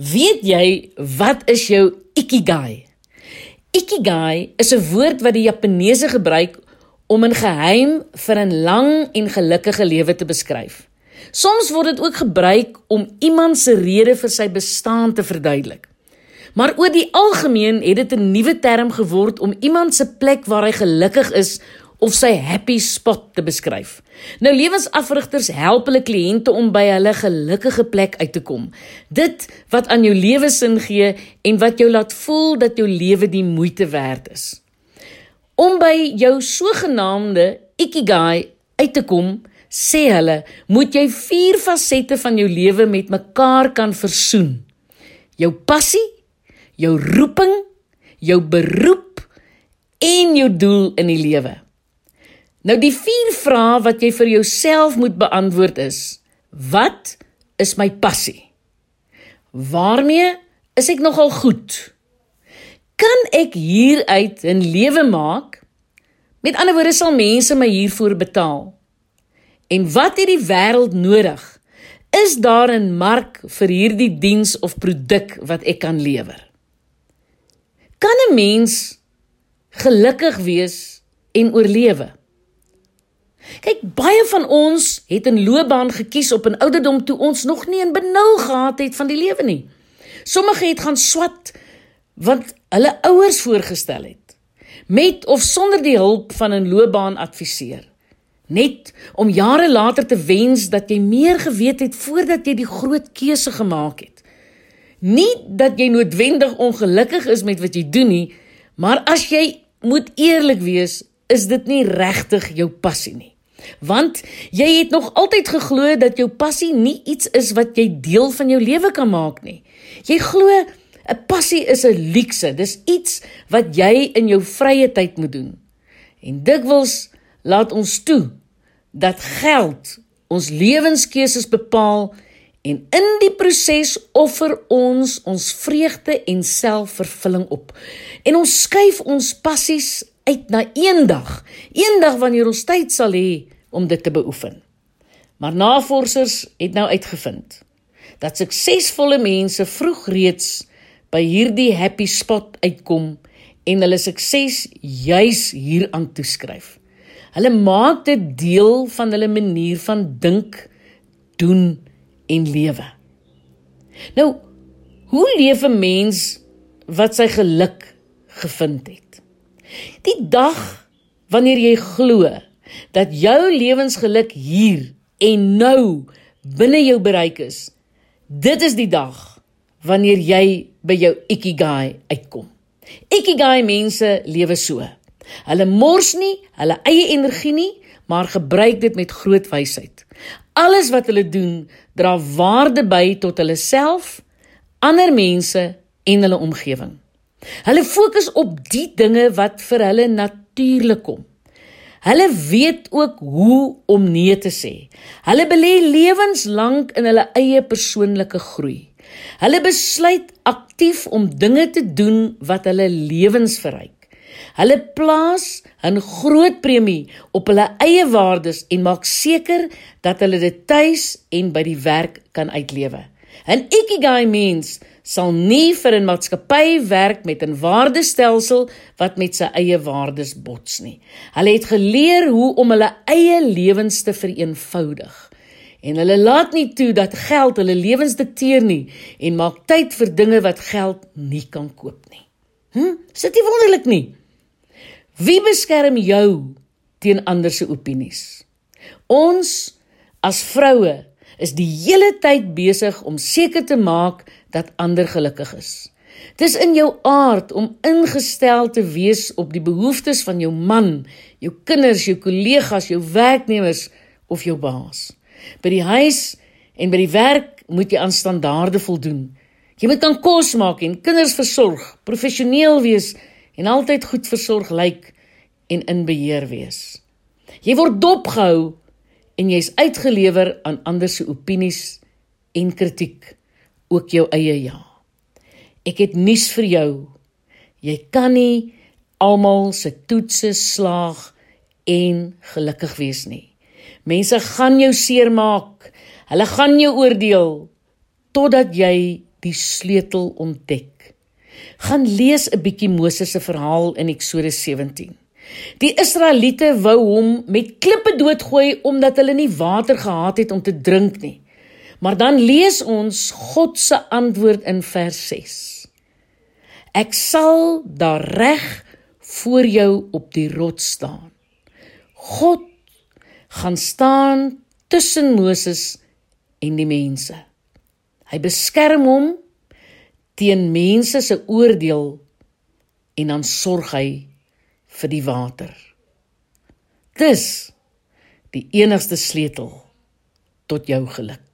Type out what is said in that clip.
Weet jy wat is jou ikigai? Ikigai is 'n woord wat die Japaneese gebruik om 'n geheim vir 'n lang en gelukkige lewe te beskryf. Soms word dit ook gebruik om iemand se rede vir sy bestaan te verduidelik. Maar oor die algemeen het dit 'n nuwe term geword om iemand se plek waar hy gelukkig is of sy happy spot te beskryf. Nou lewensafrigters help hulle kliënte om by hulle gelukkige plek uit te kom. Dit wat aan jou lewe sin gee en wat jou laat voel dat jou lewe die moeite werd is. Om by jou sogenaamde ikigai uit te kom, sê hulle, moet jy vier fasette van jou lewe met mekaar kan versoen. Jou passie, jou roeping, jou beroep en jou doel in die lewe. Nou die vier vrae wat jy vir jouself moet beantwoord is: Wat is my passie? Waarmee is ek nogal goed? Kan ek hieruit 'n lewe maak? Met ander woorde sal mense my hiervoor betaal. En wat het die wêreld nodig? Is daar 'n mark vir hierdie diens of produk wat ek kan lewer? Kan 'n mens gelukkig wees en oorlewe? Kyk, baie van ons het 'n loopbaan gekies op 'n ouderdom toe ons nog nie 'n benul gehad het van die lewe nie. Sommige het gaan swat wat hulle ouers voorgestel het, met of sonder die hulp van 'n loopbaanadviseur. Net om jare later te wens dat jy meer geweet het voordat jy die groot keuse gemaak het. Nie dat jy noodwendig ongelukkig is met wat jy doen nie, maar as jy moet eerlik wees, is dit nie regtig jou passie nie. Want jy het nog altyd geglo dat jou passie nie iets is wat jy deel van jou lewe kan maak nie. Jy glo 'n passie is 'n luukse, dis iets wat jy in jou vrye tyd moet doen. En dikwels laat ons toe dat geld ons lewenskeuses bepaal en in die proses offer ons ons vreugde en selfvervulling op. En ons skuif ons passies uit na eendag, eendag wanneer ons tyd sal hê om dit te beoefen. Maar navorsers het nou uitgevind dat suksesvolle mense vroeg reeds by hierdie happy spot uitkom en hulle sukses juis hieraan toeskryf. Hulle maak dit deel van hulle manier van dink, doen en lewe. Nou, hoe leef 'n mens wat sy geluk gevind het? Die dag wanneer jy glo dat jou lewensgeluk hier en nou binne jou bereik is. Dit is die dag wanneer jy by jou ikigai uitkom. Ikigai mense lewe so. Hulle mors nie hulle eie energie nie, maar gebruik dit met groot wysheid. Alles wat hulle doen, dra waarde by tot hulle self, ander mense en hulle omgewing. Hulle fokus op die dinge wat vir hulle natuurlik kom. Hulle weet ook hoe om nee te sê. Hulle belê lewenslank in hulle eie persoonlike groei. Hulle besluit aktief om dinge te doen wat hulle lewens verryk. Hulle plaas 'n groot premie op hulle eie waardes en maak seker dat hulle dit tuis en by die werk kan uitlewe. 'n Ikigai mens sal nie vir 'n maatskappy werk met 'n waardestelsel wat met sy eie waardes bots nie. Hulle het geleer hoe om hulle eie lewens te vereenvoudig. En hulle laat nie toe dat geld hulle lewens dikteer nie en maak tyd vir dinge wat geld nie kan koop nie. Hm, sit nie wonderlik nie. Wie beskerm jou teen ander se opinies? Ons as vroue is die hele tyd besig om seker te maak dat ander gelukkig is. Dis in jou aard om ingestel te wees op die behoeftes van jou man, jou kinders, jou kollegas, jou werknemers of jou baas. By die huis en by die werk moet jy aan standaarde voldoen. Jy moet kan kos maak en kinders versorg, professioneel wees en altyd goed versorg lyk en in beheer wees. Jy word dopgehou en jy's uitgelewer aan ander se opinies en kritiek ook jou eie ja. Ek het nuus vir jou. Jy kan nie almal se toetse slaag en gelukkig wees nie. Mense gaan jou seermaak. Hulle gaan jou oordeel totdat jy die sleutel ontdek. Gaan lees 'n bietjie Moses se verhaal in Eksodus 17. Die Israeliete wou hom met klippe doodgooi omdat hulle nie water gehad het om te drink nie. Maar dan lees ons God se antwoord in vers 6. Ek sal daar reg voor jou op die rots staan. God gaan staan tussen Moses en die mense. Hy beskerm hom teen mense se oordeel en dan sorg hy vir die water. Dis die enigste sleutel tot jou geluk.